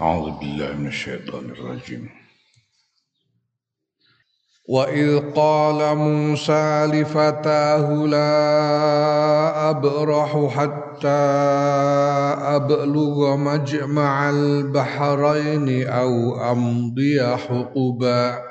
أعوذ بالله من الشيطان الرجيم. وإذ قال موسى لفتاه لا أبرح حتى أبلغ مجمع البحرين أو أمضي حقباً.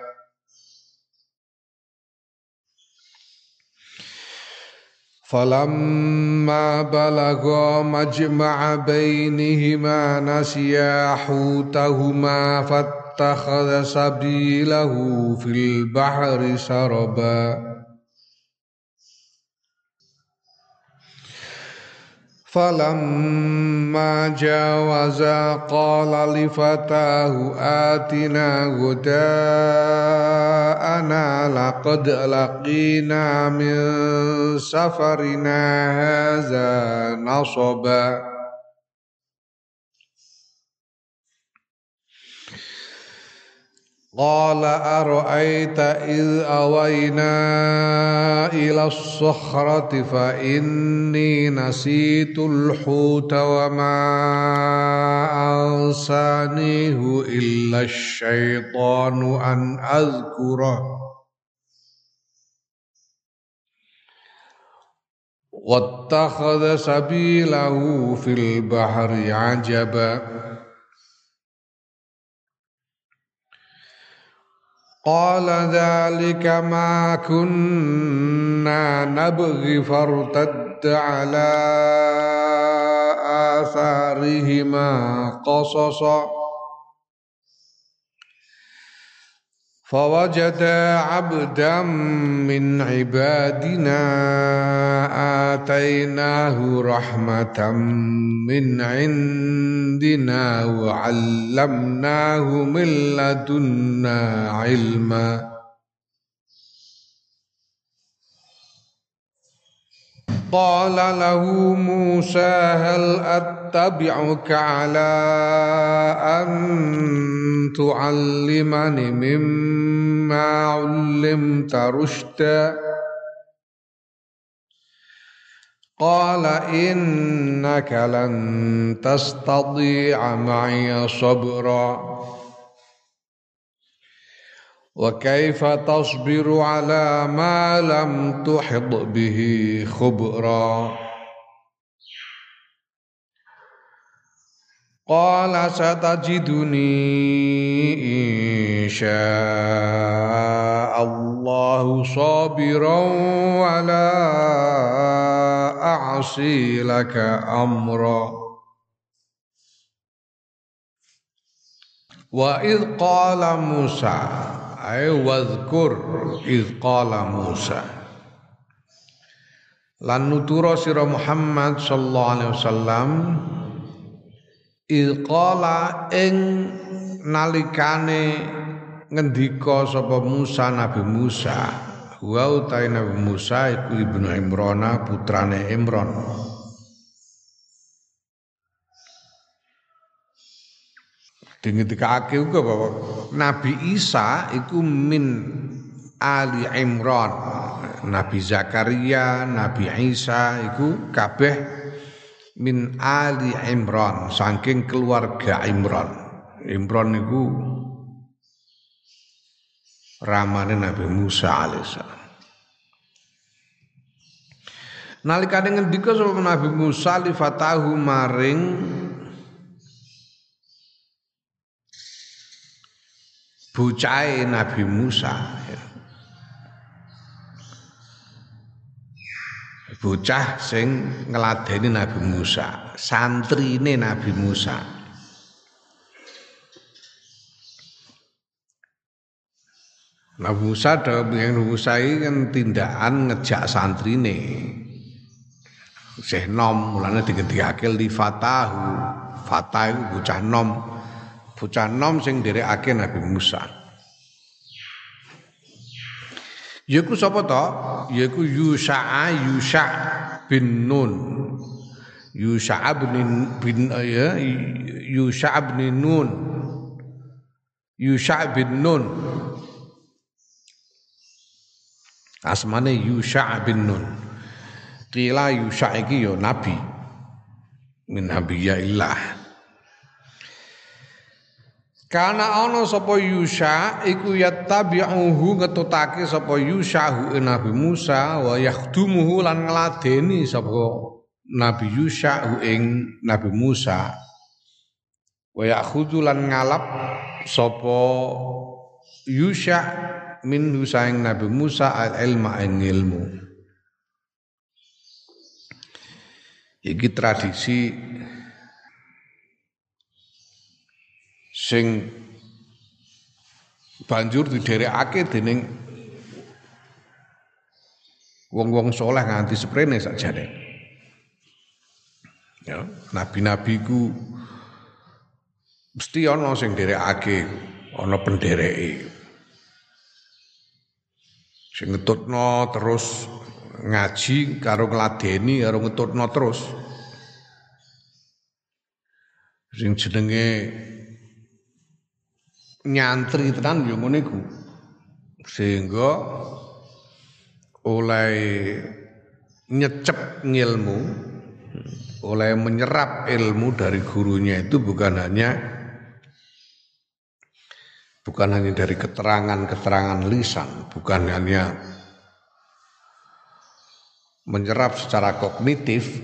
فلما بلغا مجمع بينهما نسيا حوتهما فاتخذ سبيله في البحر سربا فلما جاوزا قال لفتاه آتنا غداءنا لقد لقينا من سفرنا هذا نصبا قال أرأيت إذ أوينا إلى الصخرة فإني نسيت الحوت وما أنسانيه إلا الشيطان أن أذكره. واتخذ سبيله في البحر عجبا. قال ذلك ما كنا نبغي فارتد على آثارهما قصصا. فوجدا عبدا من عبادنا آتيناه رحمة من عندنا وعلمناه من لدنا علما. قال له موسى هل أتبعك على أن تعلمني مما علمت رشدا؟ قال إنك لن تستطيع معي صبرا. وكيف تصبر على ما لم تحط به خبرا؟ قال ستجدني إن شاء الله صابرا ولا أعصي لك أمرا. وإذ قال موسى ay wadhkur iz qala Musa. Lan nutura sira Muhammad sallallahu alaihi wasallam iz qala ing nalikane ngendika sapa Musa Nabi Musa. Wa utai Nabi Musa iku ibnu Imran putrane Imran dingetikake uga bahwa Nabi Isa iku min Ali Imran. Nabi Zakaria Nabi Isa iku kabeh min Ali Imran saking keluarga Imran. Imran iku ramane Nabi Musa alaihissalam nalikane ngendika sapa Nabi Musa li fatahu maring bocah Nabi Musa ya. bocah sing ngeladeni Nabi Musa santrine Nabi Musa. Nabi Musa dalam yang Musa ini kan tindakan ngejak santrine. Syekh nom mulane digendikake li fatahu. Fatah bocah nom bocah nom sing nderekake Nabi Musa. Yaiku sapa to? Yaiku Yusha Yusha bin Nun. Yusha bin bin ya Yusha bin Nun. Yusha bin Nun. Asmane Yusha bin Nun. Kila Yusha iki yo nabi min nabiyaillah. Karena ana sapa Yusha iku yattabi'uhu ngetutake sapa Yusha hu Nabi Musa wa yakhdumuhu lan ngladeni sapa Nabi Yusha hu ing Nabi Musa. Wa yakhudhu lan ngalap sapa Yusha min husaing Nabi Musa al ilma ing ilmu. Iki tradisi sing banjur diderekake dening wong-wong soleh nganti seprene sakjane. Ya, nabi-nabi ku mesti ana sing derekake, ana pendereke. Sing ngetutno terus ngaji karo ngladeni karo ngetutno terus. Sing jenenge nyantri tenan yo ngene iku. Sehingga oleh nyecep ngilmu, oleh menyerap ilmu dari gurunya itu bukan hanya bukan hanya dari keterangan-keterangan lisan, bukan hanya menyerap secara kognitif,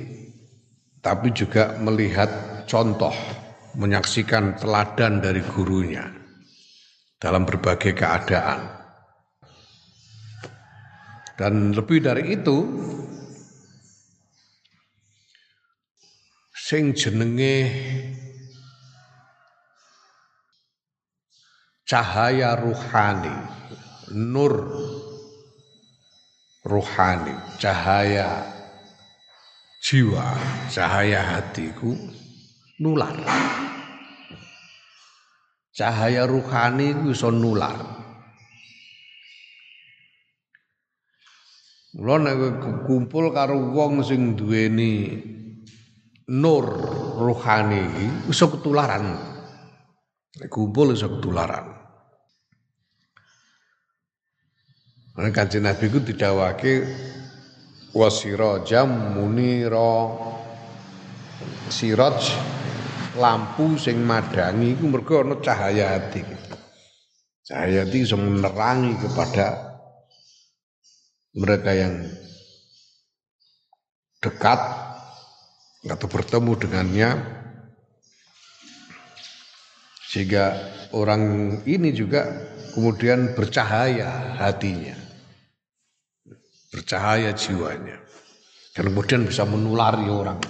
tapi juga melihat contoh, menyaksikan teladan dari gurunya dalam berbagai keadaan. Dan lebih dari itu, sing jenenge cahaya ruhani, nur ruhani, cahaya jiwa, cahaya hatiku nular cahaya ruhani itu iso nular. Mula nek kumpul karo wong sing duweni nur ruhani iki iso ketularan. Nek kumpul iso ketularan. Nek kanjeng Nabi ku didhawuhake wasirajam munira siraj lampu sing madangi iku mergo ana cahaya hati. Cahaya hati iso menerangi kepada mereka yang dekat atau bertemu dengannya. Sehingga orang ini juga kemudian bercahaya hatinya. Bercahaya jiwanya. Dan kemudian bisa menulari orang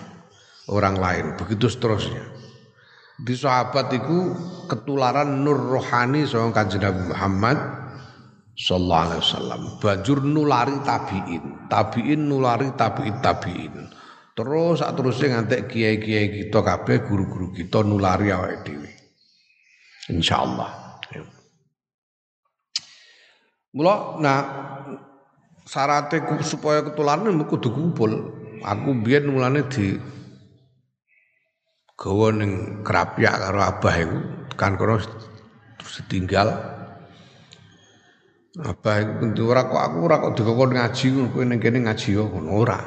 orang lain. Begitu seterusnya di sahabat itu ketularan nur rohani sama kanjeng Nabi Muhammad sallallahu alaihi wasallam. Banjur nulari tabiin. Tabiin nulari tabiin tabiin. Terus saat terusnya ngantek kiai-kiai kita kabeh guru-guru kita nulari awake dhewe. Insyaallah. Mula nah syaratnya supaya ketularan kudu kumpul. Aku biar mulane di gawa ning krapyak karo abah iku kan kono setinggal. Abah iku ora kok aku ora kok dikokon ngaji kowe ning kene ngaji yo ngono. Ora.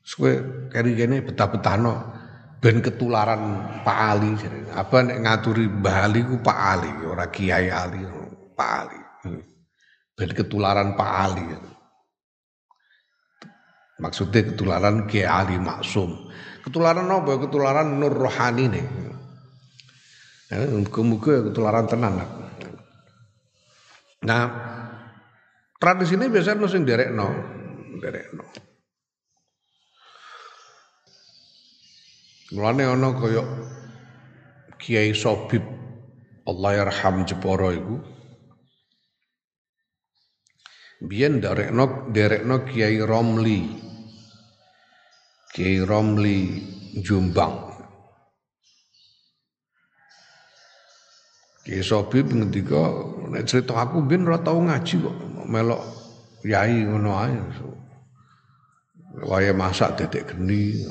Kowe keri kene betah-betahno ben ketularan Pak Ali abah nek ngaturi Mbah Ali ku Pak Ali ora Kiai Ali Pak Ali. Ben ketularan Pak Ali. Maksudnya ketularan Kiai Ali Maksum Ketularan apa? Ketularan nur rohani nih. Ya, muga-muga ketularan tenan. Nah, tradisi ini biasanya sing derekno, derekno. Mulane ana kaya Kiai Sobib Allah yarham Jeporo iku. Biyen derekno derekno Kiai Romli. Kiai Romli Jombang. Kiai Sobi ngendika nek cerita aku ben ora tau ngaji kok melok yai ngono ae. Waya masak dedek geni.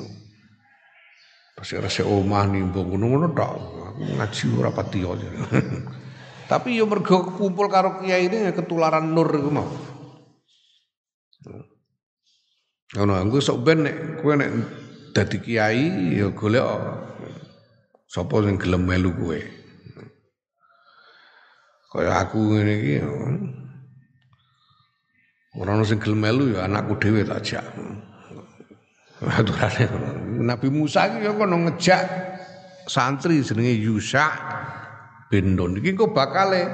Pas rese omah nimbung ngono-ngono tok. Aku ngaji ora pati Tapi yo mergo kumpul karo kiai ini ketularan nur iku mau. Ngono, engko sok ben nek kowe nek dadi kiai ya golek sapa sing gelem melu kowe. Kaya aku ngene iki Orang sing gelem melu ya anakku dhewe tak jak. Aturane Nabi Musa iki ya kono ngejak santri jenenge Yusa bin Nun. Iki kok bakale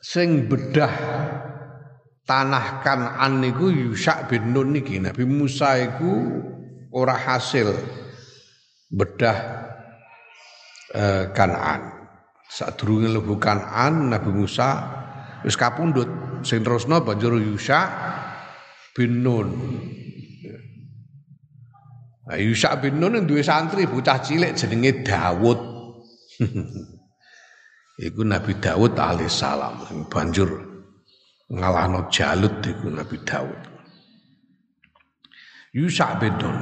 sing bedah tanah Kanan niku Yusa bin Nun niki. Nabi Musa iku ora hasil bedah eh, Kanan. Sadurunge lebu Kanan Nabi Musa wis kapundhut sing banjur Yusa bin Nun. Nah, Yusa bin Nun duwe santri bocah cilik jenenge Dawud. iku Nabi Dawud alaihissalam banjur ngalahno Jalut iku Nabi Dawud. Yusa bin Nun.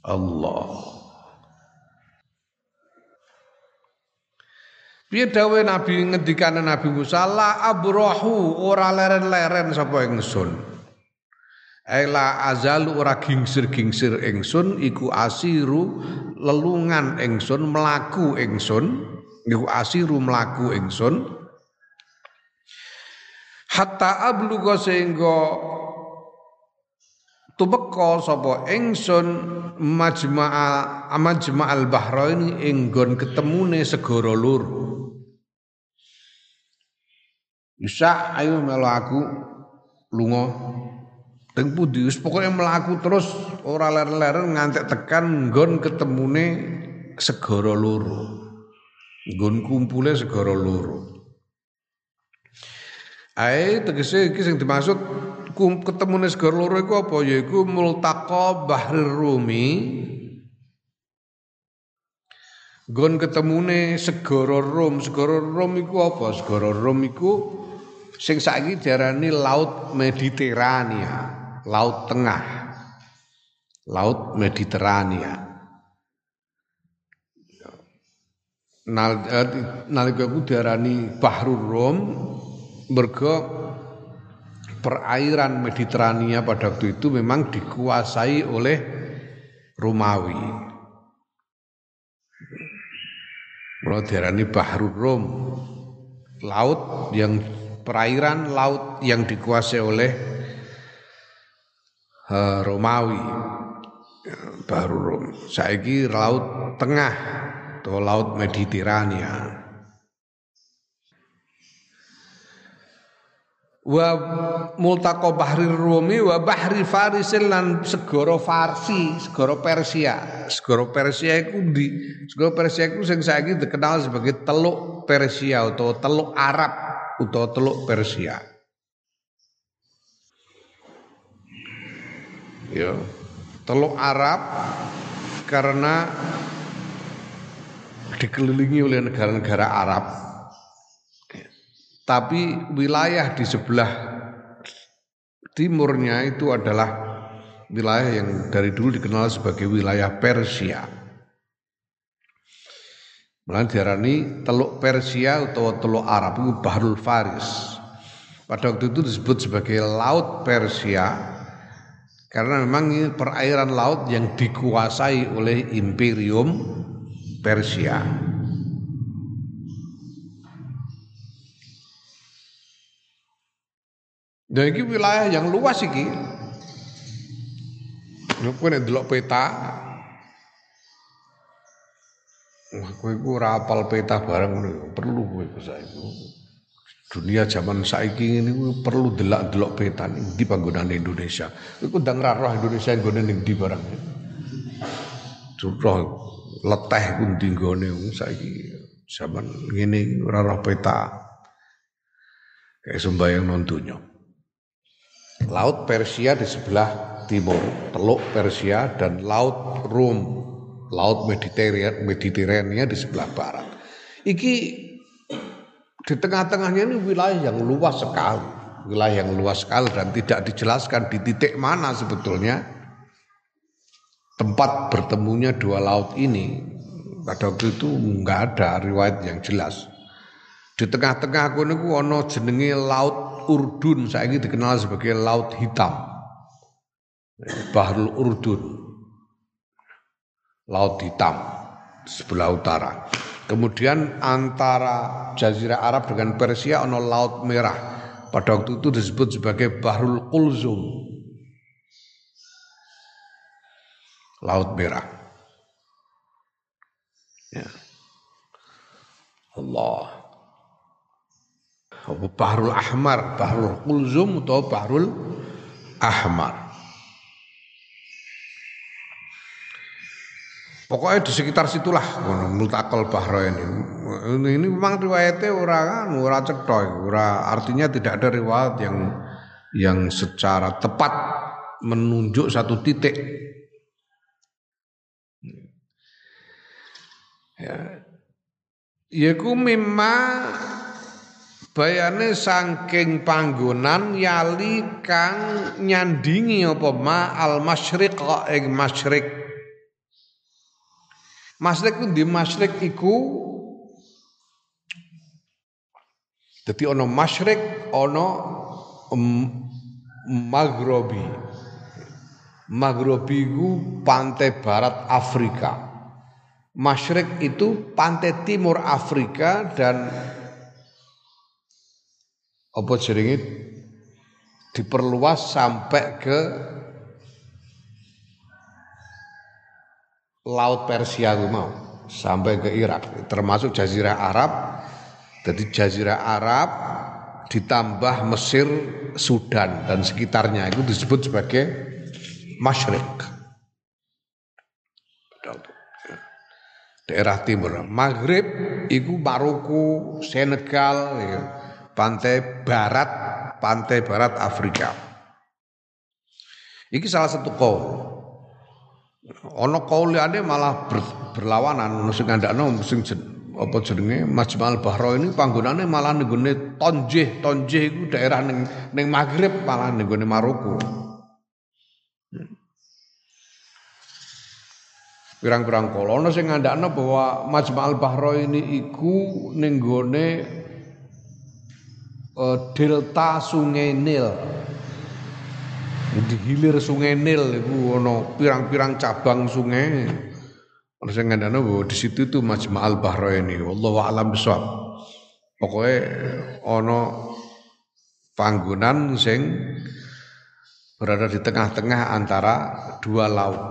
Allah. Piye dawe Nabi ngendikane Nabi Musa la abrahu ora leren-leren sapa ingsun. Ela azalu ora gingsir-gingsir ingsun iku asiru lelungan ingsun melaku ingsun iku asiru melaku ingsun. Hatta abluga sehingga tubeka sapa ingsun majma'a majma'al bahrain ing nggon ketemune segara loro bisa ayo melu aku lunga. Teng pundi? Wis pokoke mlaku terus ora ler-leren ngantek tekan nggon ketemune segara loro. Nggon kumpule segara loro. Ae tegese iki sing dimaksud kum ketemune segara loro iku apa yaiku multaqa bahrir rumi Gon ketemune segara Rom, segara Rom iku apa? Segara Rom iku sing saiki diarani laut Mediterania, laut tengah. Laut Mediterania. Eh, nalika ku diarani Bahrul Rum mergo perairan Mediterania pada waktu itu memang dikuasai oleh Romawi. Mulai diarani Bahrul Rum, laut yang perairan laut yang dikuasai oleh uh, Romawi baru Rom. Saiki laut tengah atau laut Mediterania. wa multaqo bahri rumi wa bahri farisin lan segara farsi segara persia segara persia iku di segara persia iku sing saiki dikenal sebagai teluk persia atau teluk arab utawa teluk Persia. Ya, teluk Arab karena dikelilingi oleh negara-negara Arab. Tapi wilayah di sebelah timurnya itu adalah wilayah yang dari dulu dikenal sebagai wilayah Persia. Mulane diarani Teluk Persia atau Teluk Arab itu Bahrul Faris. Pada waktu itu disebut sebagai Laut Persia karena memang ini perairan laut yang dikuasai oleh Imperium Persia. Dan ini wilayah yang luas iki. Nek delok peta, Wah, kowe iku ora apal peta barang ngono ya. perlu kowe saiki. Dunia zaman saiki ini perlu delak-delok peta di panggonan Indonesia. Kowe ndang roh Indonesia nggone ning ndi barang. Roh leteh ku ndi nggone saiki zaman ngene ora peta. Kayak sembayang non Laut Persia di sebelah timur, Teluk Persia dan Laut Rum Laut Mediterania, Mediterania di sebelah barat. Iki di tengah-tengahnya ini wilayah yang luas sekali, wilayah yang luas sekali dan tidak dijelaskan di titik mana sebetulnya tempat bertemunya dua laut ini. Pada waktu itu nggak ada riwayat yang jelas. Di tengah-tengah aku ini ono jenenge laut Urdun, ini dikenal sebagai laut hitam. Bahrul Urdun. Laut Hitam. sebelah utara. Kemudian antara Jazirah Arab dengan Persia ono Laut Merah. Pada waktu itu disebut sebagai Bahrul Kulzum. Laut Merah. Ya. Allah. Bahrul Ahmar, Bahrul Kulzum atau Bahrul Ahmar. Pokoknya di sekitar situlah multakal bahro ini. Ini memang riwayatnya ora kan ora cetha, ora artinya tidak ada riwayat yang yang secara tepat menunjuk satu titik. Ya. Yaiku memang bayane saking panggonan yali kang nyandingi apa ma al masyriq ing masyriq Masyrik itu di masyrik iku Jadi ono masyrik ono maghrobi. Maghrobi itu pantai barat Afrika. Masyrik itu pantai timur Afrika dan apa jenenge? Diperluas sampai ke Laut Persia mau sampai ke Irak. Termasuk Jazirah Arab. Jadi Jazirah Arab ditambah Mesir Sudan dan sekitarnya itu disebut sebagai Masyrik daerah timur Maghrib itu Maroko Senegal ya. pantai barat pantai barat Afrika ini salah satu kaum Ono kauliane malah ber, berlawanan ono sing ngandakno sing apa jenenge Majmal Bahro ini panggonane malah ning Tonjeh, Tonjeh iku daerah ning ning Maghrib malah ning Maroko. Pirang-pirang kolono sing ngandakno bahwa Majmal Bahro ini iku ning uh, delta Sungai Nil di hilir sungai Nil itu ono pirang-pirang cabang sungai. Ono sing ngandana bahwa di situ itu Majma'al Bahraini. Wallahu a'lam bishawab. Pokoknya ono panggonan sing berada di tengah-tengah antara dua laut.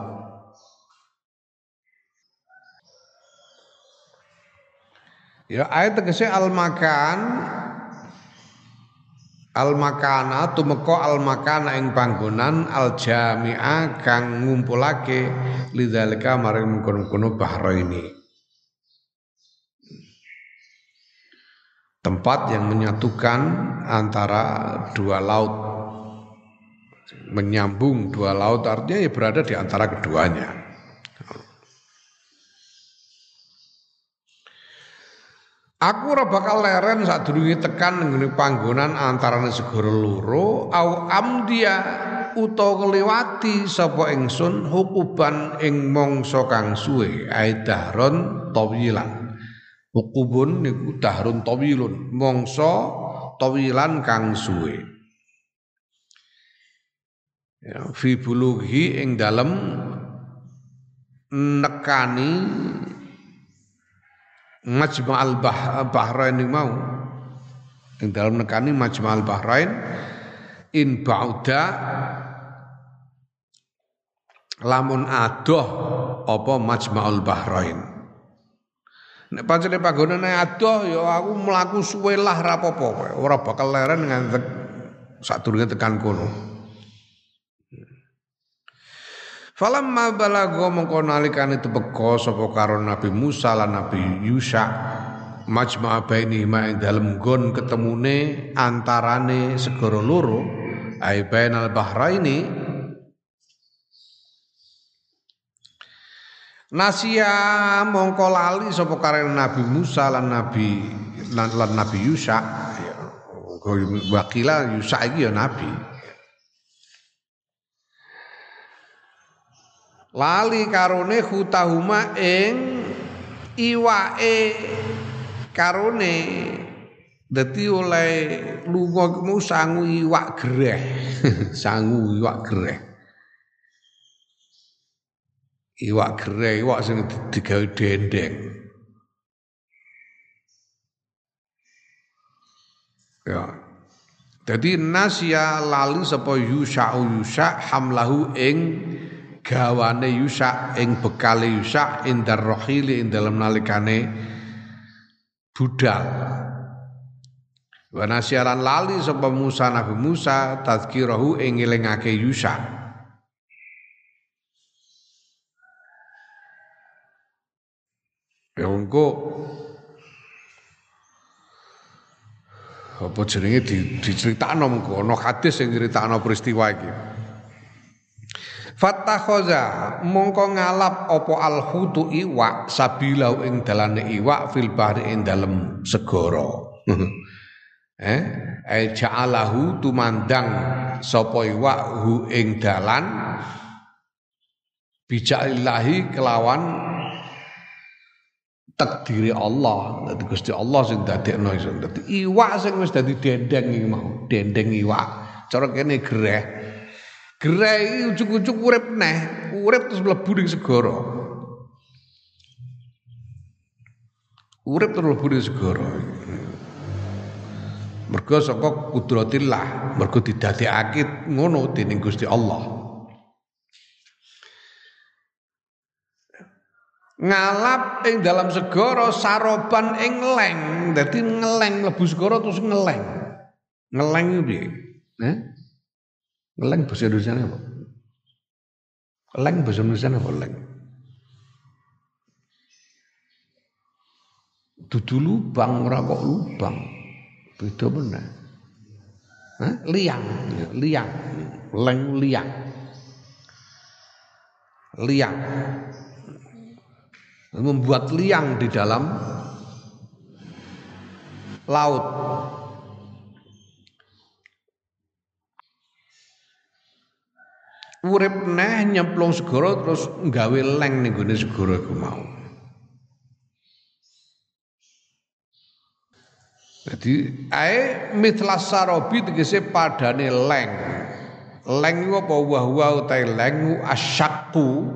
Ya ayat tegese al-makan. Al makana tumeka al makana ing panggonan al jamia kang ngumpulake lidzalika maring mengkono-kono bahra ini tempat yang menyatukan antara dua laut. Menyambung dua laut artinya ya berada di antara keduanya Aku ora bakal leren sadurunge tekan ngene panggonan antarane segara loro au amdia utawa kelewati sapa ingsun hukuban ing mangsa kang suwe aidahron tawilan. Hukubun niku dahrun tawilun, mangsa tawilan kang suwe. Ya, fi bulughi ing dalem nekani Majma'al Bahrain ini mau. Yang dalam nekani Majma'al Bahrain in ba'uda lamun adoh apa Majma'ul Bahrain Nek pancene panggonane adoh ya aku mlaku suwe lah rapopo ora bakal leren ngantek sadurunge tekan kono. Falamma balago mengko nalikane tepeka sapa karo Nabi Musa lan Nabi Yusha majma'a baini ma ing dalem gon ketemune antarane segara loro ai bainal bahraini Nasia mongko lali sapa karo Nabi Musa lan Nabi lan, lan Nabi Yusha. Ya, wakila Yusha iki ya nabi lali karone hutahuma ing iwake. Karone. Dadi oleh lunga kemu sangu iwak greh sangu iwak greh iwak gerai iwak sing digawe dendeng. Ya. Jadi nasya lali sapa yusha yusha hamlahu ing gawane yusha ing bekale yusha indar rohili ing dalam nalikane budal. Wa nasyaran lali sapa Musa Nabi Musa tazkirahu ing ngelingake Yusha Ya engko apa jenenge di, diceritakno mengko ana hadis sing nyeritakno peristiwa iki. Fattakhoza mongko ngalap opo alhutu iwak sabilau ing dalane iwak fil bahri ing dalem segara. eh ai ja'alahu tumandang sapa iwak hu ing dalan bijaillahi kelawan takdiri Allah. Dadi Gusti Allah sing dadekno iso. Dadi iwak sing wis dadi dendeng iki mau, dendeng iwak. Cara kene greh. Iki ujug-ujug urip neh, urip terus mlebu ning segara. Urip terus mlebu ning segara. Mergo saka kudratillah, mergo didadekake ngono dening Gusti Allah. ngalap ing dalam segara saroban ing leng dadi ngeleng lebu segara terus ngeleng ngeleng piye eh? Ngeleng bahasa Indonesia apa? Leng bahasa Indonesia apa leng? Dudu lubang ora kok lubang. Beda eh? liang liang. Leng liang. Liang. Membuat liang di dalam laut. Urip neh nyemplung segara terus nggawe leng ning gone segara iku mau. Jadi ae mitlas sarobi tegese padane leng. Leng iku apa wah wah utahe leng asyakku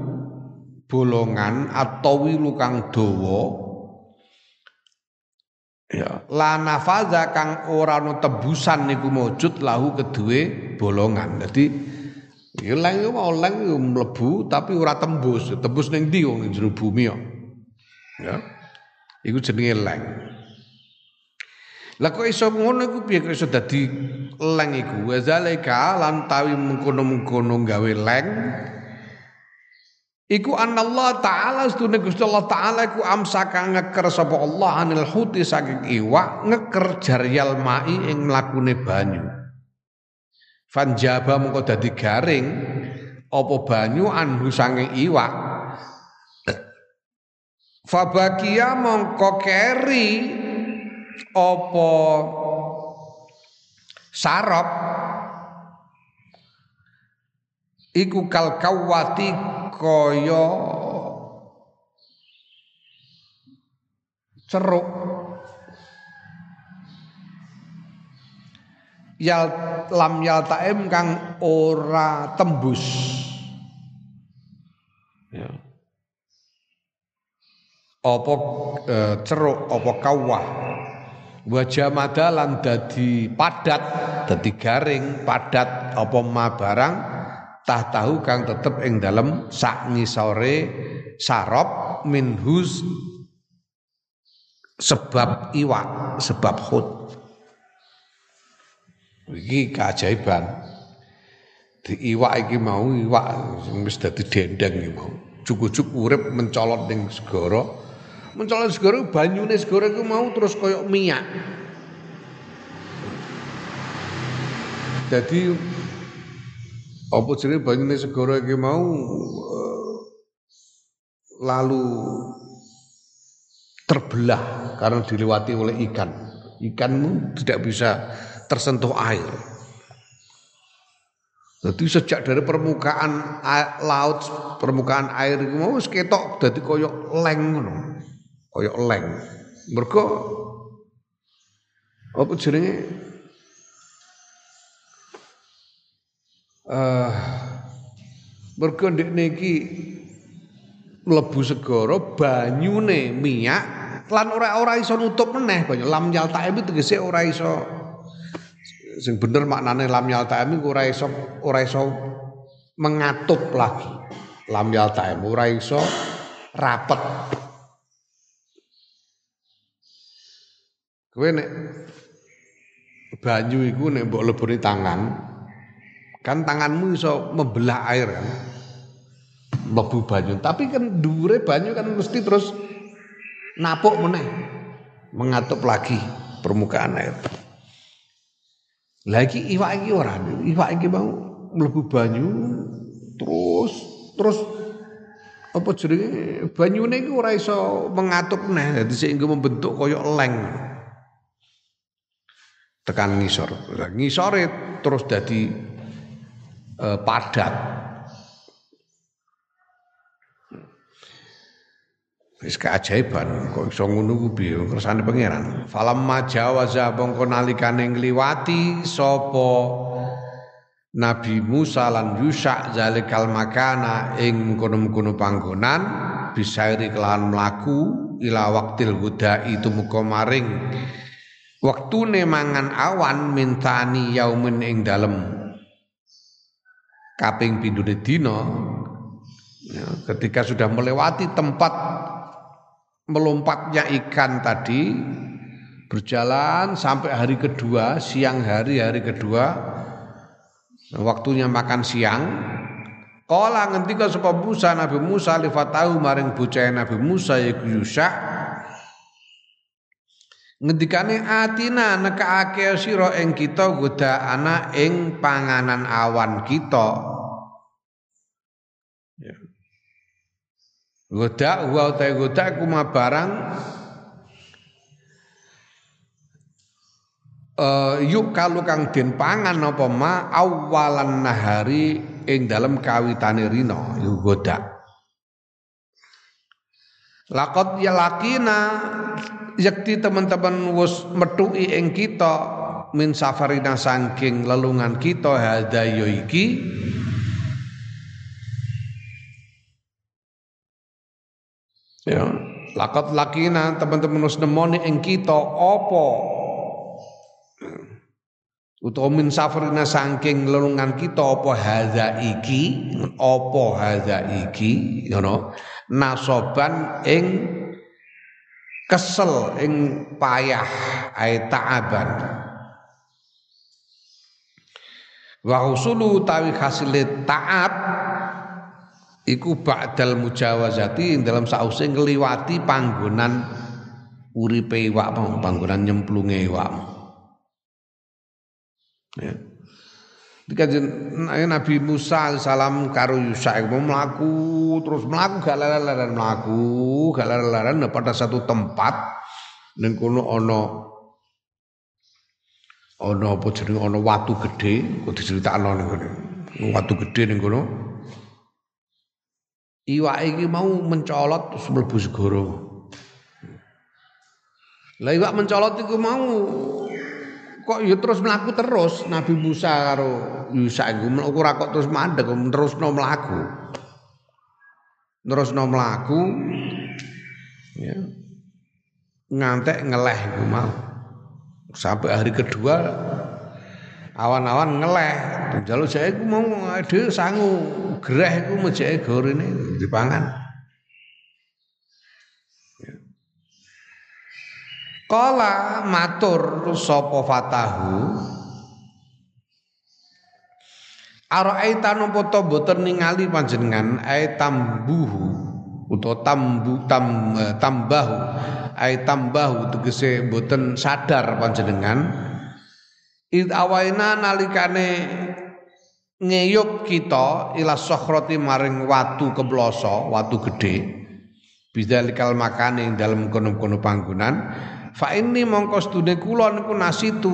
bolongan atau wilu kang dawa ya la nafaza kang ora tebusan niku mujud lahu kedue bolongan dadi ya leng mau leng yo mlebu tapi ora tembus. Tembus ning ndi wong jero bumi ya? Ya. Iku jenenge leng. Lah kok iso ngono iku? Piye kok iso dadi leng iku? Wa zalika lan tawi mengkono-mengkono gawe leng. Iku Allah taala sedune Gusti Allah taala iku amsaka ngeker sapa Allah anil huti saking iwak ngeker jaryal mai ing mlakune banyu. Fanjaba mengko dadi garing apa banyu anhu saking iwak. Fabakia mongko keri apa sarap iku kal kawati kaya ceruk yal lam yal taim kang ora tembus. Ya. Apa e, ceruk apa kawah? Wajah madalan dadi padat dadi garing padat apa ma barang tah tahu kang tetep ing dalem sak ngisore sarop minhus sebab iwak sebab hud iki keajaiban. Di iwak iki mau iwak wis dadi dendeng iki mau. Cukup urip mencolot ning segara. Mencolot segara banyune segara iku mau terus koyok minyak jadi apa jenenge banyune segara iki mau uh, lalu terbelah karena dilewati oleh ikan. Ikanmu tidak bisa tersentuh air. Jadi sejak dari permukaan laut, permukaan air itu mau ketok dadi koyok leng. Koyok leng. Mergo apa jenenge uh, mergo ndekne iki mlebu segara banyune minyak lan ora ora iso nutup meneh banyak lam yaltaim itu tegese ora iso sing bener maknane lam yaltaim iku ora iso ora iso mengatup lagi. Lam yaltaim ora iso rapet. Kowe nek banyu iku nek mbok tangan kan tanganmu iso membelah air kan mlebu banyu. Tapi kan dure banyu kan mesti terus napuk meneh mengatup lagi permukaan air lagi iwak iki ora iwak iki mau mlebu banyu terus terus apa jenenge banyune iku ora iso mengatup meneh dadi sehingga membentuk koyok leng. Tekan ngisor. Ngisore terus dadi eh, padat Wis keajaiban kok iso ngono ku piye? Kersane pangeran. Falam majawaza bangko nalikane ngliwati sapa Nabi Musa lan Yusha zalikal makana ing kono-kono panggonan bisairi kelahan mlaku ila waktil huda itu muka maring. Waktune mangan awan mintani yaumin ing dalem. Kaping pindune dina ya, ketika sudah melewati tempat melompatnya ikan tadi berjalan sampai hari kedua, siang hari hari kedua, waktunya makan siang. Kala ngendika sapa Musa Nabi Musa lifatahu maring bocah Nabi Musa yaiku Yusha. Ngendikane atina nekake sira ing kita goda ana ing panganan awan kita Godak wa utai godak kuma barang. Uh, yuk kalau kang den pangan apa ma? Awalan nahari ing dalam kawitane rino yuk godak. Lakot ya lakina yakti teman-teman wus metui ing kita min safarina sangking lelungan kita hadayo iki Lakat lakina teman-teman wis nemoni ing kita apa? Utawa min safarina saking lelungan kita apa hadza iki? Apa hadza iki? Ngono. Nasoban ing kesel ing payah ai ta'aban. Wa usulu tawi hasil ta'ab iku ba'dal mujawazati dalam sause ngliwati panggonan uripe iwak panggonan nyemplunge iwak ya. Nabi Musa salam karo Yusa mau melaku terus melaku gak leren melaku gak leren pada satu tempat ning kono ana ana apa jenenge ana watu gedhe kok diceritakno ning kono watu gedhe ning kono iwak iki mau mencolot terus mlebu segara. Lah iwak mencolot iku mau kok ya terus mlaku terus Nabi Musa karo Yusa iku ora kok terus mandek terusno mlaku. Terusno mlaku ya. Ngantek ngeleh iku mau. Sampai hari kedua awan-awan ngeleh jalur saya iku mau dhewe sangu gereh iku mejeke gorene dipangan. Kala matur sapa fatahu Araita napa to boten ningali panjenengan ai tambuhu utawa tambu tam eh, tambahu ai tambahu tegese boten sadar panjenengan. Id awaina nalikane ngeyup kita ila sokhroti maring watu kebloso watu gede. Bidalikal makane ing dalem kono-kono panggonan. Fa ini mongko stune kula niku nasitu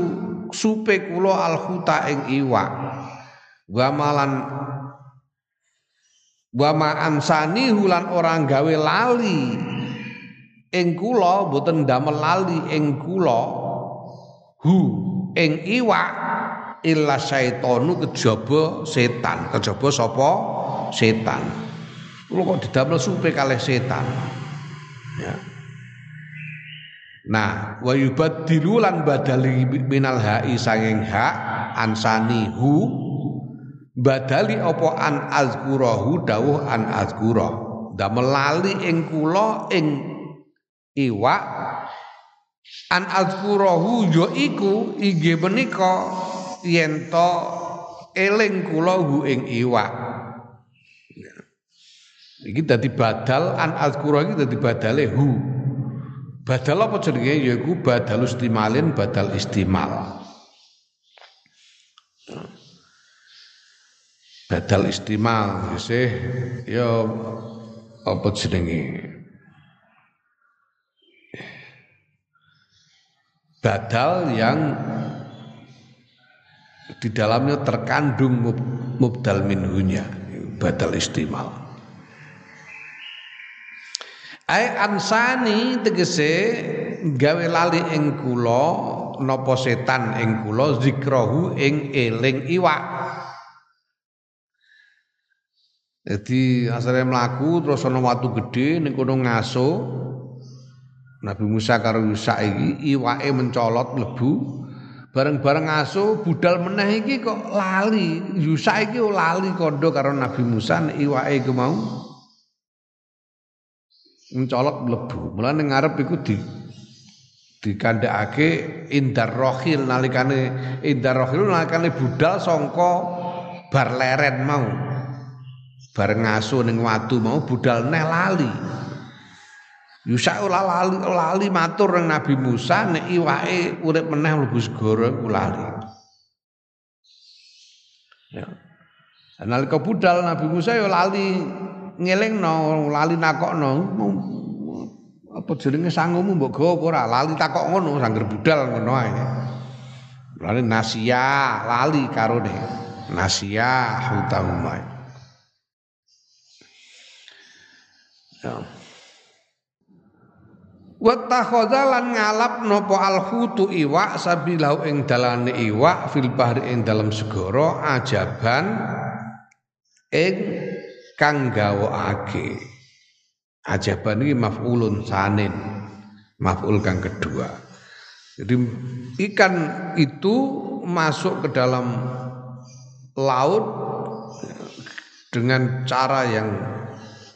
supe kula al khuta ing iwak. Wa malan wa ma ansani hulan orang gawe lali. Ing kula boten damel lali ing kula hu ing iwak illa syaitonu kejaba setan. Kejaba sapa? Setan. Kula kok didamel supe kalih setan. Ya. Nah, wa yubaddilu lan badali minal ha'i sanging hak ansani hu badali apa an azkurahu? Dawuh an azkura damel lali ing kula ing iwa an azkurahu yo iku inggih menika yen to eling kula hu ing iwa iki dadi badal an azkura iki dadi badale hu Badal apa jenenge yaiku badal istimalin badal istimal. Badal istimal sih ya apa jenenge? Badal yang di dalamnya terkandung mubdal minhunya badal istimal. Ai ansani tegese gawe lali ing kula napa setan ing kula zikrahu ing eling iwak. Jadi asale mlaku terus ana watu gedhe ning kono ngaso. Nabi Musa karo Yusa iki iwake mencolot mlebu bareng-bareng ngaso budal meneh iki kok lali. Yusa iki lali kondo karo Nabi Musa iwake iku mau mencolot mlebu. Mulane ngarep iku di dikandhakake indar rohil nalikane indar rohil nalikane budal sangka bar leren mau. Bar ngaso ning watu mau budal neh lali. Yusa ora lali lali matur nang Nabi Musa nek iwake urip meneh mlebu segara iku lali. Ya. Nalika budal Nabi Musa ya lali ngelingno lali nakokno. Apa jenenge sangumu mbok gawa apa ora? Lali takok ngono sangger budal ngono ae. Lali nasia lali karone. Nasia hutahuma ya Wa lan ngalap nopo alhutu iwak sabilau ing dalane iwak fil bahri ing dalam segara ajaban ing kang gawokake ajaban iki maf'ulun sanin maf'ul kang kedua. Jadi ikan itu masuk ke dalam laut dengan cara yang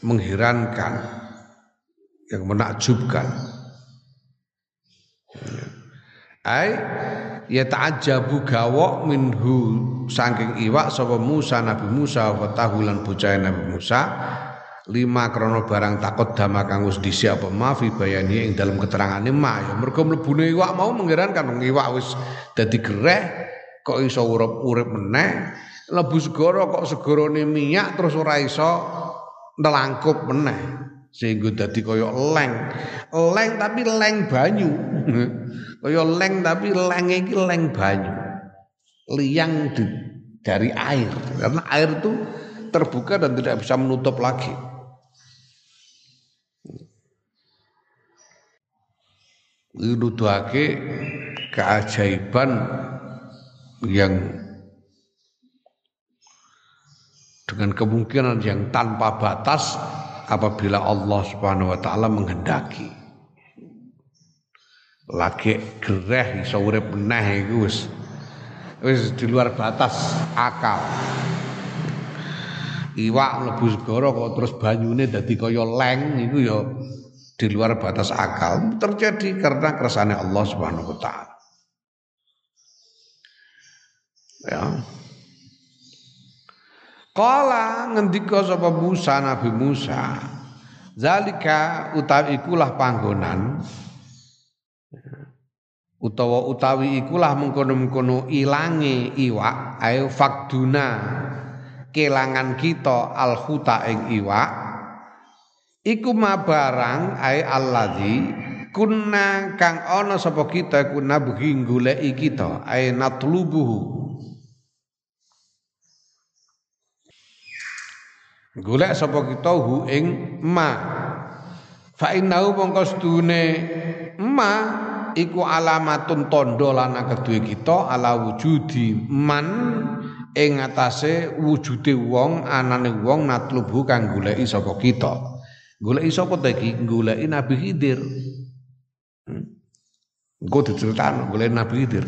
mengherankan yang menakjubkan ai ya ta'ajjabu gawok minhu saking iwak sapa Musa Nabi Musa wa tahulan bocah Nabi Musa. Lima krono barang takut dama kang wis dhisik apa ma fi bayani ing dalam keterangane ma. Ya mergo mlebune iwak mau mengherankan wong iwak wis dadi gereh kok iso urip-urip meneh. Lebu segara kok segarane minyak terus ora iso nelangkup meneh sehingga dadi kaya leng. Leng tapi leng banyu. Kaya leng tapi leng iki leng banyu. Liang di, dari air. Karena air itu terbuka dan tidak bisa menutup lagi. Nuduhake keajaiban yang dengan kemungkinan yang tanpa batas apabila Allah Subhanahu wa taala menghendaki lagi gereh iso urip meneh iku wis wis di luar batas akal. Iwak mlebu segara kok terus banyune dadi kaya leng iku ya di luar batas akal terjadi karena kersane Allah Subhanahu wa taala. Ya. Kala ngendika sapa Musa Nabi Musa, zalika utawi ikulah panggonan utawa utawi ikulah mengkono-mengkono ilange iwak ayo fakduna kelangan kita alhuta ing iwak iku mabarang ay alladzi kunna kang ana sapa kita kunna bugi goleki kita ay natlubuhu golek sapa kita hu ing ma. Fa innahu mongko ma iku alamatun tondo lana kedue kita ala wujudi man ing atase wujude wong anane wong natlubu kang goleki sapa kita. Goleki sapa ta iki? Goleki Nabi Khidir. Hmm. Engko diceritakno goleki Nabi Khidir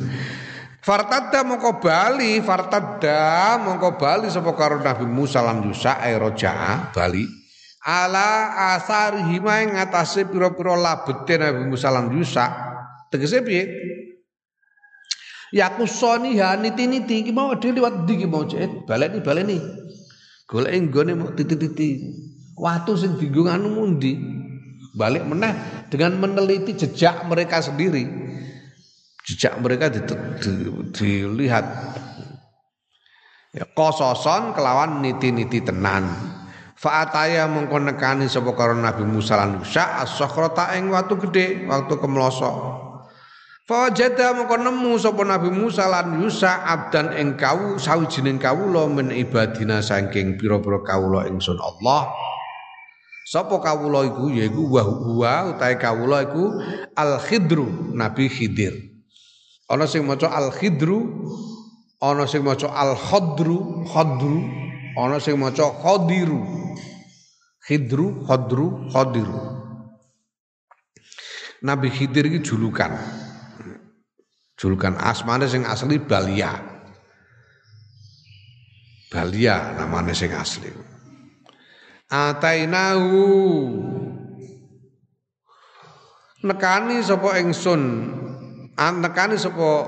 Fartadda mongko bali fartadda mongko bali sapa karo Nabi Musa lan Yusa ay roja'a bali ala asari hima ing atase pira-pira labete Nabi Musa lan Yusa tegese piye Ya kusoni ha niti-niti iki mau dhewe liwat ndi iki mau cek baleni baleni. Golek nggone mau titi-titi. Watu sing dienggo anu mundi. Balik meneh dengan meneliti jejak mereka sendiri. Jejak mereka di, di, dilihat. Ya kososon kelawan niti-niti tenan. Fa'ataya mengko nekani sapa karo Nabi Musa lan Musa as-sakhrata ing watu gede, waktu kemlosok. Fawajada mongko nemu sapa Nabi Musa lan Yusa abdan ing kawu sawijining kawula men ibadina saking pira-pira kawula ingsun Allah. Sapa kawula iku yaiku wa huwa utahe kawula iku Al Khidru Nabi Khidir. Ana sing maca Al Khidru, ana sing maca Al Khadru, Khadru, ana sing maca Khadiru. Khidru, Khadru, Khadiru. Nabi Khidir iki julukan. Julukan asmane sing asli Balia. Balia namanya sing asli. Atainahu nekani sapa ingsun nekani sapa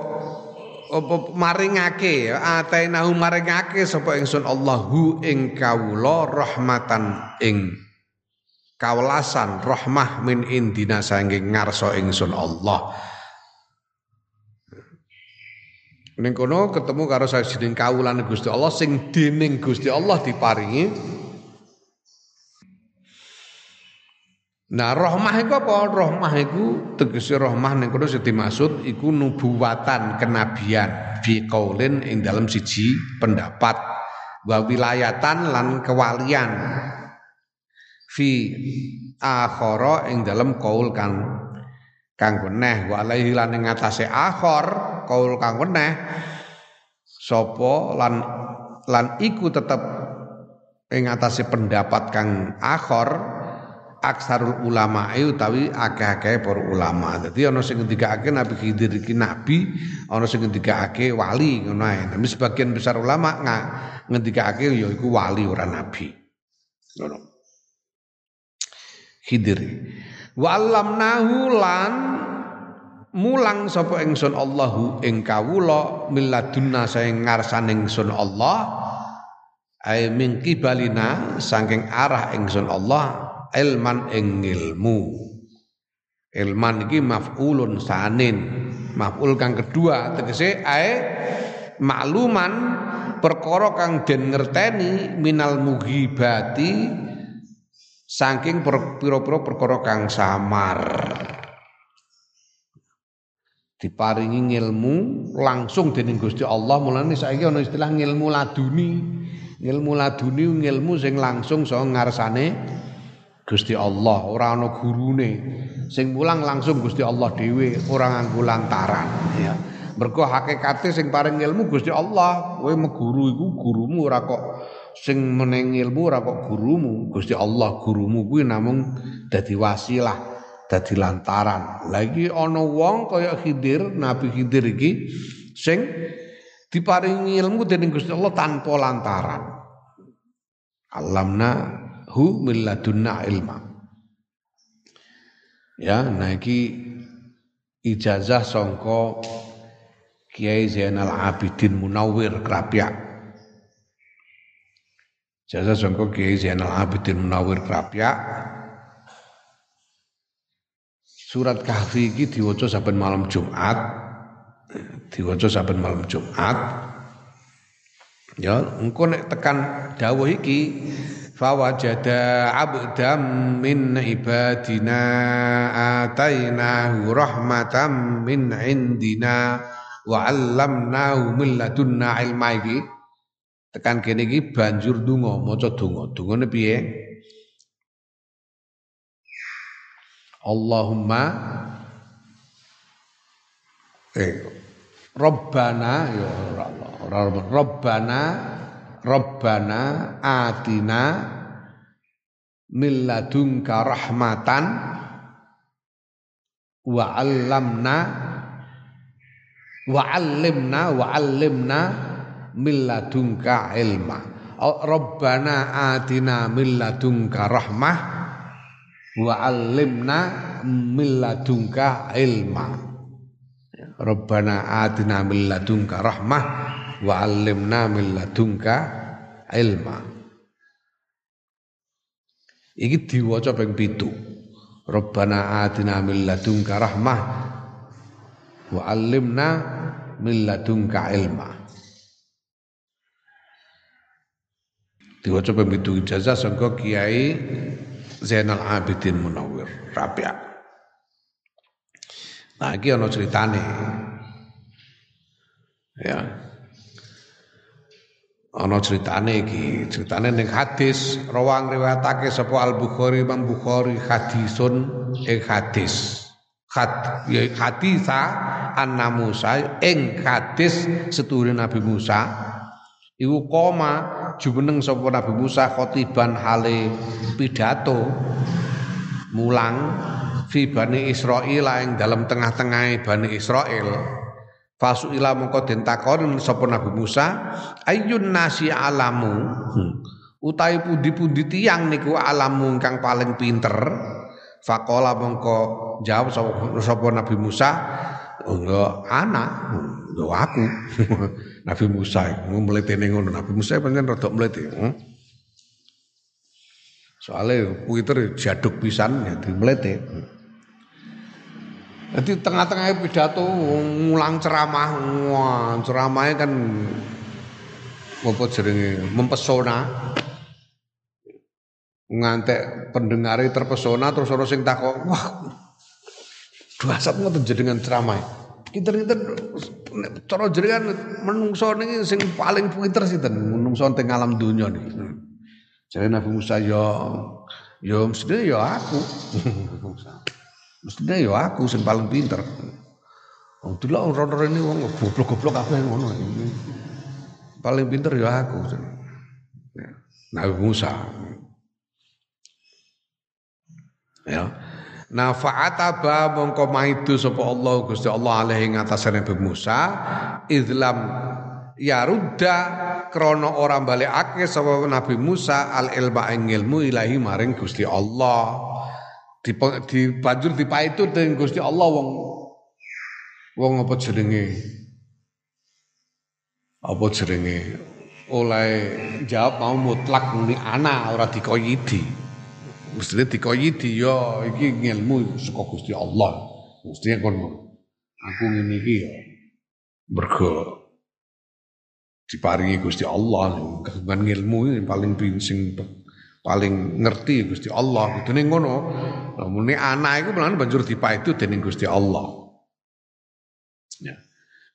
apa maringake ya atainahu maringake sapa ingsun Allahu ing kawula rahmatan ing kawelasan rahmah min indina saking ngarsa ingsun Allah. Ning kono ketemu karo sajining kawulane Gusti Allah sing dening Gusti Allah diparingi Nah, rahmah iku apa? Rahmah iku tegese rahmah ning kono sing dimaksud iku nubuwatan kenabian fi qaulin ing dalam siji pendapat wa wilayatan lan kewalian fi akhara ing dalam kaul kang kang weneh wa alaihi lan ing ngatasé akhir kaul kang weneh sapa lan lan iku tetep ing ngatasé pendapat kang akhir aksarul ulama utawi akeh-akeh para ulama. Dadi ana sing ngendikake Nabi Khidir iki nabi, ana sing ngendikake wali ngono. Tapi sebagian besar ulama ngendikake ya iku wali ora nabi. Ngono. Khidir. Wa allamnahu lan mulang sapa ingsun Allahu ing kawula milladunna saing ngarsane ingsun Allah ay min kibalina saking arah ingsun Allah ilman ing ilmu. Ilman iki maf'ulun sanin. Maf'ul kang kedua tegese ae makluman perkara kang den ngerteni minal mughibati saking pira-pira perkara kang samar. Diparingi ilmu langsung dening Gusti Allah. Mulane saiki ana istilah ilmu laduni. Ilmu laduni ilmu sing langsung saka ngarsane Gusti Allah ora ana gurune. Sing mulang langsung Gusti Allah dhewe ora nganggo lantaran. Ya. Mergo hakikate sing paring ilmu Gusti Allah. Kowe meguru iku gurumu ora kok sing meneng ilmu ora kok gurumu. Gusti Allah gurumu kuwi namung dadi wasilah dadi lantaran. Lagi ana wong kaya Khidir Nabi Khidir iki sing diparingi ilmu dening Gusti Allah tanpa lantaran. Alamna hu milladunna ilma ya nah iki ijazah songko Kiai Zainal Abidin Munawir Krapyak Jasa sangka Kiai Zainal Abidin Munawir Krapya. Surat Kahfi iki diwaca saben malam Jumat. Diwaca saben malam Jumat. Ya, engko nek tekan dawuh iki fawajada abdam min ibadina atainahu rahmatam min indina wa 'allamnahu min ladunna ilma iki. Tekan kene iki banjur donga maca donga. Dongane piye? Allahumma eh Rabbana ya Allah Rabbana Rabbana atina milladunka rahmatan wa 'allamna wa 'allimna wa 'allimna milladunka ilma. Rabbana atina milladunka rahmah wa 'allimna milladunka ilma. Rabbana atina milladunka rahmah wa 'allimna milladunka ilma. Iki diwaca ping 7. Rabbana atina milladunka rahmah wa 'allimna milladunka ilma. Diwaca ping 7 ijazah sangka Kiai Zainal Abidin Munawir Rabi'a. Nah, iki ana ceritane. Ya. Ana ceritane iki, ceritane ning hadis rawang riwayatake sapa Al Bukhari Imam Bukhari hadisun ing hadis. Had ya hadisa anna Musa ing hadis setuhune Nabi Musa iku koma jumeneng sapa Nabi Musa khotiban hale pidato mulang fi Bani Israil ing dalam tengah-tengah Bani Israel Fasu ila mongko den takon sapa Nabi Musa ayyun nasi alamu? Hmm. utawi pundi-pundi tiyang niku alamu ingkang paling pinter. Fakola mongko jawab sapa Nabi Musa enggak anak enggak aku. Nabi Musa mletene ngono. Nabi Musa pancen rada mlete hmm. soalnya Twitter jaduk pisan ya dimlete jadi tengah-tengah pidato ngulang ceramah, wah ceramahnya kan apa jenenge mempesona. Ngantek pendengar terpesona terus orang sing takok, wah dasar ngoten jenengan ceramah. Kinten-kinten cara jenengan menungso niki sing paling pinter sinten menungso teng alam dunya niki. Jadi Nabi Musa ya ya mesti ya aku. Mestinya ya aku sing paling pinter. Oh, delok orang-orang ini wong goblok-goblok kabeh ngono. Paling pinter ya aku. Ya. Nabi Musa. Ya. Nah fa'ataba mongko maidu sapa Allah Gusti Allah alaihi ngatasane Nabi Musa idlam ya rudda krana ora balekake sapa Nabi Musa al ilma ing ilmu ilahi maring Gusti Allah di, di banjur dipaitu dengan Gusti Allah wong wong apa jenenge? Apa jenenge? Oleh jawab mau mutlak muni ana ora dikoyidi. Mestine dikoyidi ya iki ngilmu saka Gusti Allah. Mestine kon aku ngene iki ya. Mergo diparingi Gusti Allah kagungan ilmu ini paling sing paling ngerti Gusti Allah. nih ngono. Namun anak itu malah banjur dipaitu dening Gusti Allah. Ya.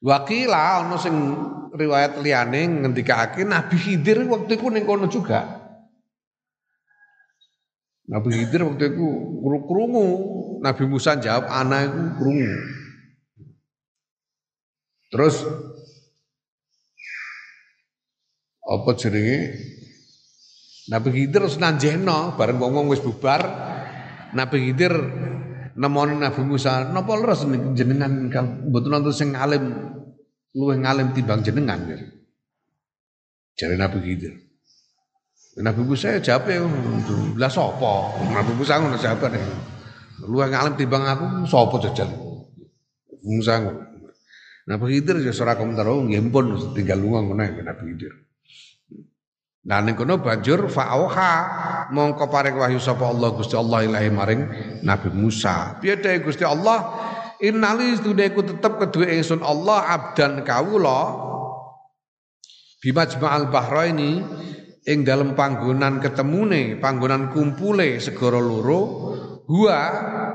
Wakila ono sing riwayat liyane ngendikake Nabi Khidir waktu itu ning kono juga. Nabi Khidir waktu itu krungu Nabi Musa jawab anak itu krungu. Terus apa jenenge Nabi Khidir terus nanjeno bareng wong-wong wis bubar. Nabi Khidir nemoni Nabi Musa, napa leres jenengan mboten nonton sing alim luwih ngalim timbang jenengan. Jare Nabi Khidir. Nabi Musa ya jawab ya, lah sapa? Nabi Musa ngono jawab nih. Luwih ngalim timbang aku sapa jajal? Musa ngono. Nabi Khidir ya ora komentar, oh nggih tinggal lunga ngono Nabi Khidir. Nah ning kono banjur fa'auha mongko paring wahyu sapa Allah Gusti Allah ilahi maring Nabi Musa. Piye Gusti Allah innali duneku tetep kedue ingsun Allah abdan kawula bimajma'al bahraini ing dalem panggonan ketemune, panggonan kumpule segara loro gua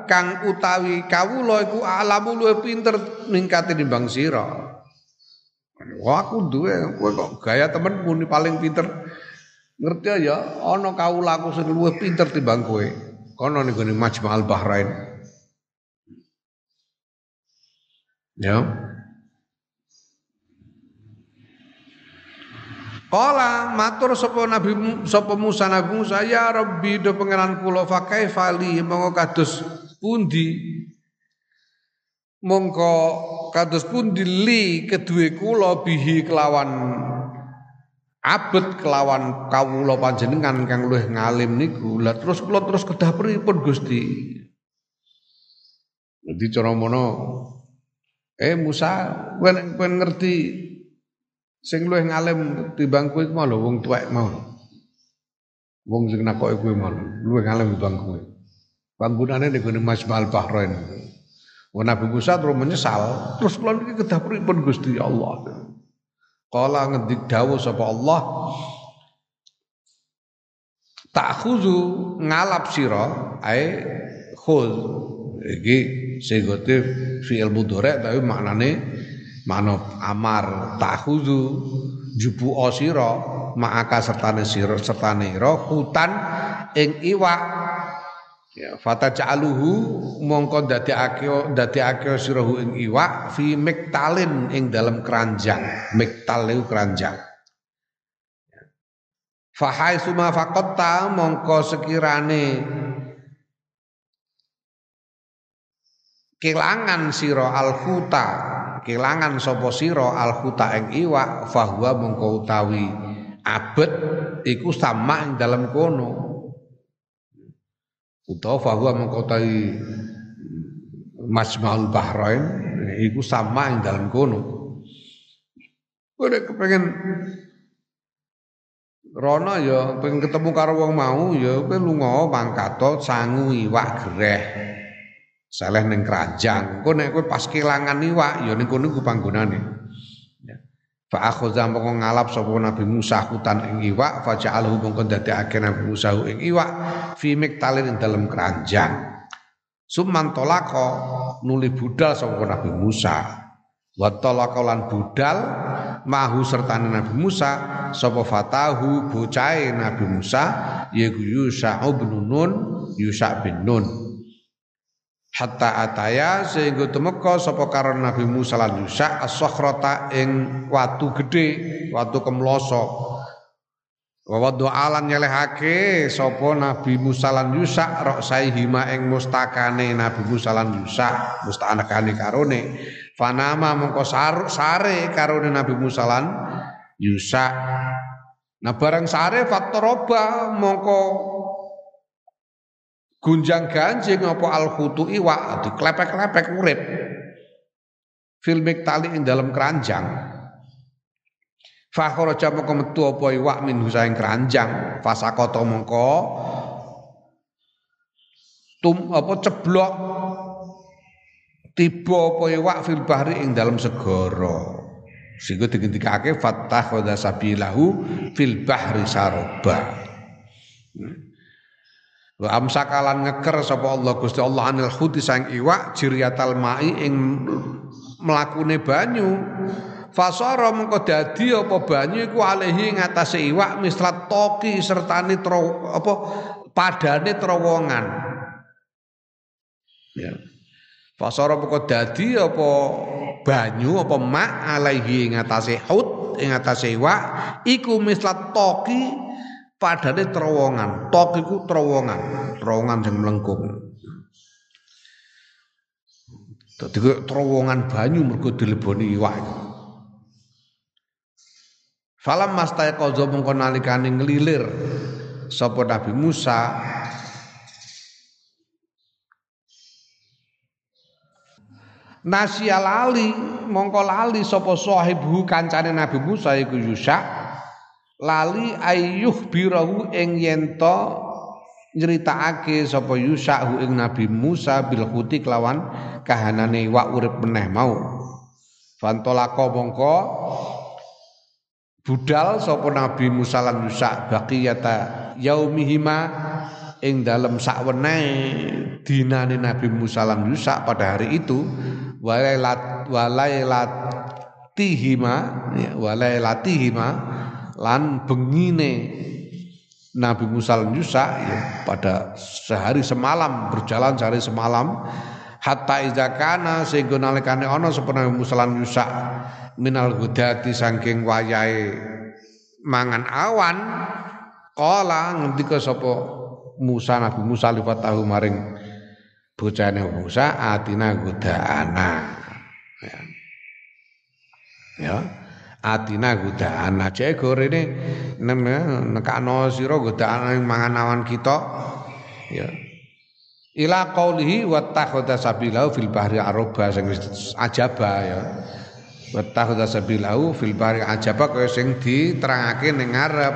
kang utawi kawula iku alamu luwih pinter ningkate nimbang sira. Wah aku duwe kok gaya temen muni paling pinter. Ngerti ya ana kawulaku sing luwih pinter timbang kowe. Kono ning gone Majma'al Bahrain. Ya. Kala matur sapa Nabi sapa Musa Nabi Musa ya Rabbi do pangeran kula fa kaifali mongko kados pundi mongko kados pundi li kedue kula bihi kelawan abet kelawan kawula panjenengan kang luwih ngalim niku lah terus kula terus kedah pripun Gusti Jadi cara mono eh Musa kowe ngerti Sing luwih ngalim timbang kowe mau lho wong tuwek mau. Wong sing nakoke kowe mau luwih ngalim timbang kowe. Panggunane ning gone Majmal Bahrain. Wong Nabi Musa terus menyesal, terus kula niki kedah pripun Gusti Allah. Kala ngendik dawuh sapa Allah Ta'khuzu ngalap sira ae khuz iki segote fi'il mudhari tapi maknane manop amar. Takhuzu jubu osiro ma'aka sertane sira sertane ira hutan ing iwak ya fata ja'aluhu mongko dadekake dadekake sirahu ing iwak fi miktalin ing dalam keranjang. Miktal iku keranjang. Fahai suma fakotta mongko sekirane kelangan siro al huta kelangan sapa sira al khuta ing iwak fahuwa mengko utawi abet iku sama ing dalam kono utawa fahuwa mengko utawi majmaul bahrain iku sama ing dalam kono Gue kepengen Rono ya pengen ketemu karo wong mau ya kowe lunga mangkato sangu iwak greh saleh ning keranjang. Engko nek kowe pas kelangan iwak ya ning kono ku panggonane. Fa akhadha mongko ngalap sapa Nabi Musa hutan ing iwak fa ja'alhu mongko dadekake Nabi Musa ing iwak fi miktalin ing dalem keranjang. Summan tolako nuli budal sapa Nabi Musa. Wa talaka lan budal mahu serta Nabi Musa sapa fatahu bocahe Nabi Musa yaiku Yusa bin Nun Yusa bin Nun hatta ataya sehingga temeka sapa karo Nabi Musa lan Yusa as-sakhrata ing watu gedhe watu kemloso. Wa alan nyelehake sapa Nabi Musa lan rok hima ing mustakane Nabi Musa lan Yusa mustakane karone. Fanama mongko sare karone Nabi Musa lan Yusa nah barang sare fattoroba mongko gunjang ganjing apa al khutu iwa diklepek-klepek urip. Fil tali ing dalam keranjang. Fakhara mongko metu apa iwak min husaing keranjang. Fasakata mongko tum apa ceblok. Tiba apa iwak fil bahri ing dalam segara. Sehingga digendikake fattah sabilahu fil bahri saroba hmm. Wa amsakalan ngeker sapa Allah Gusti Allah anil khuti sang iwak jiriyatal mai ing mlakune banyu. Fasara mengko dadi apa banyu iku alehi ngatasé iwak mislat toki sertane tro apa padane terowongan. Ya. Fasara mengko dadi apa banyu apa mak alaihi ngatasé hut ing ngatasé iwak iku mislat toki padane terowongan tok iku terowongan terowongan sing melengkung. Dadi terowongan banyu mergo dileboni iwak Falam mastai kozo mengko nalikane ngelilir sapa Nabi Musa. Nasya lali mongko lali sapa sahibu kancane Nabi Musa iku Yusa lali ayyuh birahu ing yento nyeritakake sapa Yusa ing Nabi Musa bil khuti kelawan kahanane wa urip meneh mau. Fantolako mongko budal sapa Nabi Musa lan Yusa baqiyata yaumihima ing dalem sakwene dinane Nabi Musa lan Yusa pada hari itu walailat walailatihima ya, walailatihima lan bengine Nabi Musa lan Yusa ya, pada sehari semalam berjalan sehari semalam hatta izakana sehingga nalikane ana sapa Nabi Musa lan Yusa minal hudati saking wayahe mangan awan kala ngendika sapa Musa Nabi Musa liwat tahu maring bocahane Musa atina godana ya. Ya atina godana cek gorene nekano sira godaan mangan awan kita. Ya. Ila qaulihi wattakhadha sabilahu fil bahri aroba sing ajaba ya. Wattakhadha sabilahu fil bahri ajaba kaya sing diterangake ning ngarep.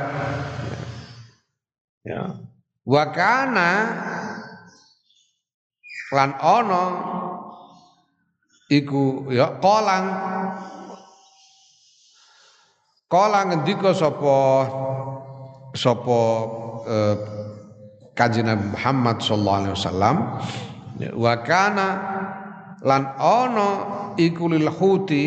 Ya. Wa kana lan ana iku ya kolang kolang ngendika sapa sapa eh, Kanjeng Nabi Muhammad sallallahu alaihi wasallam wa kana lan ana iku lil huti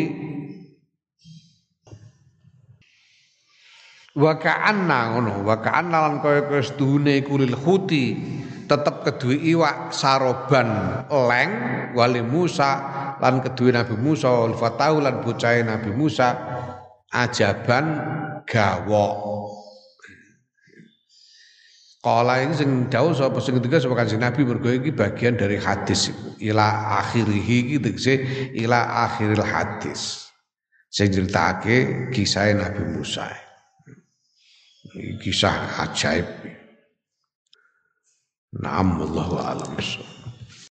wa ka'anna ngono wa ka'anna lan kaya kaya sedune iku lil huti tetep kedue iwak saroban leng wali Musa lan kedue Nabi Musa wal fatahu lan bocahe Nabi Musa ajaban gawok Kala ini sing jauh sapa sing ketiga sapa Kanjeng Nabi mergo iki bagian dari hadis. Ila akhirih iki tegese ila akhiril hadis. Sing critakake kisah Nabi Musa. Kisah ajaib. Naam wallahu alam.